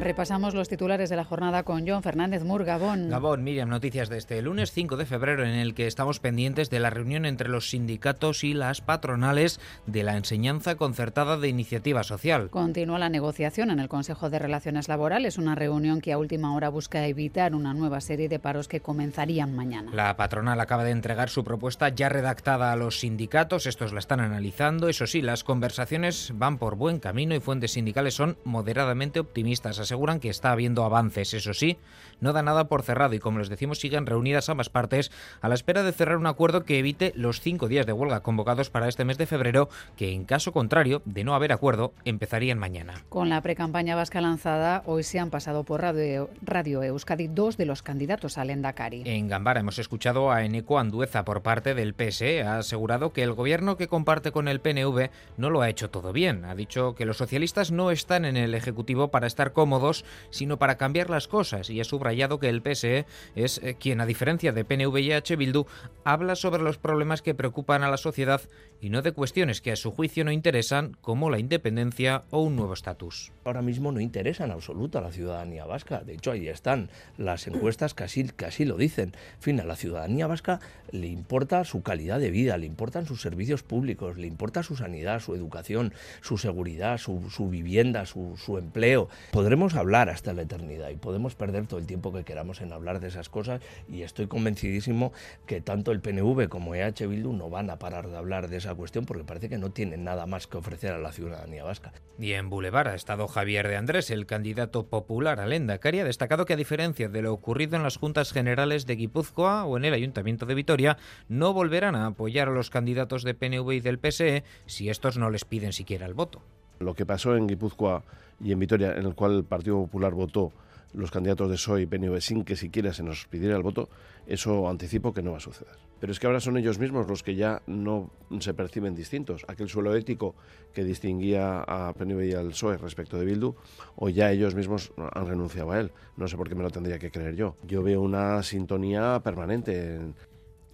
Repasamos los titulares de la jornada con John Fernández Mur, Gabón. Gabón, Miriam, noticias de este lunes 5 de febrero en el que estamos pendientes de la reunión entre los sindicatos y las patronales de la enseñanza concertada de iniciativa social. Continúa la negociación en el Consejo de Relaciones Laborales, una reunión que a última hora busca evitar una nueva serie de paros que comenzarían mañana. La patronal acaba de entregar su propuesta ya redactada a los sindicatos, estos la están analizando. Eso sí, las conversaciones van por buen camino y fuentes sindicales son moderadamente optimistas aseguran que está habiendo avances. Eso sí, no da nada por cerrado y como les decimos siguen reunidas ambas partes a la espera de cerrar un acuerdo que evite los cinco días de huelga convocados para este mes de febrero que en caso contrario de no haber acuerdo empezarían mañana. Con la precampaña vasca lanzada, hoy se han pasado por Radio, Radio Euskadi dos de los candidatos al Endacari. En Gambara hemos escuchado a Eneco Andueza por parte del PSE. Ha asegurado que el gobierno que comparte con el PNV no lo ha hecho todo bien. Ha dicho que los socialistas no están en el Ejecutivo para estar cómodos sino para cambiar las cosas, y ha subrayado que el PSE es eh, quien, a diferencia de PNV y H. Bildu, habla sobre los problemas que preocupan a la sociedad y no de cuestiones que a su juicio no interesan, como la independencia o un nuevo estatus. Ahora mismo no interesa en absoluto a la ciudadanía vasca. De hecho, ahí están las encuestas casi, casi lo dicen. En fin, a la ciudadanía vasca le importa su calidad de vida, le importan sus servicios públicos, le importa su sanidad, su educación, su seguridad, su, vivienda, su, su empleo. Podremos hablar hasta la eternidad y podemos perder todo el tiempo que queramos en hablar de esas cosas y estoy convencidísimo que tanto el PNV como EH Bildu no van a parar de hablar de esa cuestión porque parece que no tienen nada más que ofrecer a la ciudadanía vasca. Y en Boulevard ha estado Javier de Andrés, el candidato popular al Endacari, ha destacado que a diferencia de lo ocurrido en las juntas generales de Guipúzcoa o en el Ayuntamiento de Vitoria, no volverán a apoyar a los candidatos de PNV y del PSE si estos no les piden siquiera el voto. Lo que pasó en Guipúzcoa y en Vitoria, en el cual el Partido Popular votó los candidatos de PSOE y PNV sin que siquiera se nos pidiera el voto, eso anticipo que no va a suceder. Pero es que ahora son ellos mismos los que ya no se perciben distintos. Aquel suelo ético que distinguía a PNV y al PSOE respecto de Bildu, o ya ellos mismos han renunciado a él. No sé por qué me lo tendría que creer yo. Yo veo una sintonía permanente.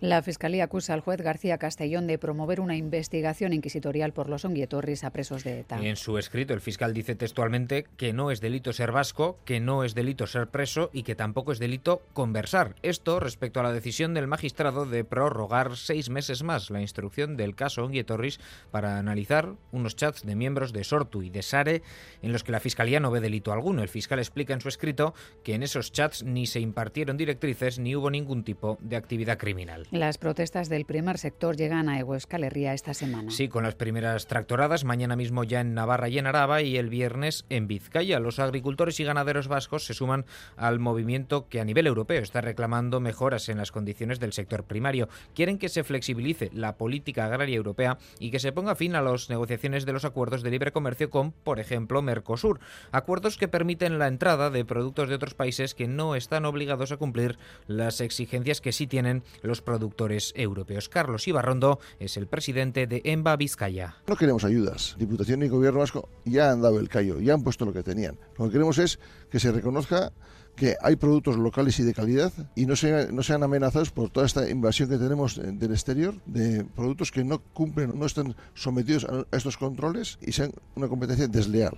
La Fiscalía acusa al juez García Castellón de promover una investigación inquisitorial por los onguietorris a presos de ETA. En su escrito, el fiscal dice textualmente que no es delito ser vasco, que no es delito ser preso y que tampoco es delito conversar. Esto respecto a la decisión del magistrado de prorrogar seis meses más la instrucción del caso onguietorris para analizar unos chats de miembros de Sortu y de Sare en los que la Fiscalía no ve delito alguno. El fiscal explica en su escrito que en esos chats ni se impartieron directrices ni hubo ningún tipo de actividad criminal. Las protestas del primer sector llegan a Euskal Herria esta semana. Sí, con las primeras tractoradas, mañana mismo ya en Navarra y en Araba y el viernes en Vizcaya. Los agricultores y ganaderos vascos se suman al movimiento que a nivel europeo está reclamando mejoras en las condiciones del sector primario. Quieren que se flexibilice la política agraria europea y que se ponga fin a las negociaciones de los acuerdos de libre comercio con, por ejemplo, Mercosur. Acuerdos que permiten la entrada de productos de otros países que no están obligados a cumplir las exigencias que sí tienen los productos productores europeos. Carlos Ibarrondo es el presidente de EMBA Vizcaya. No queremos ayudas. Diputación y Gobierno vasco ya han dado el callo, ya han puesto lo que tenían. Lo que queremos es que se reconozca que hay productos locales y de calidad y no, no sean amenazados por toda esta invasión que tenemos del exterior de productos que no cumplen, no están sometidos a estos controles y sean una competencia desleal.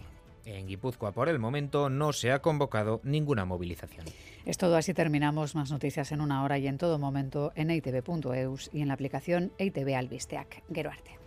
En Guipúzcoa, por el momento, no se ha convocado ninguna movilización. Es todo, así terminamos. Más noticias en una hora y en todo momento en itv.eus y en la aplicación ITV Albisteac. Geroarte.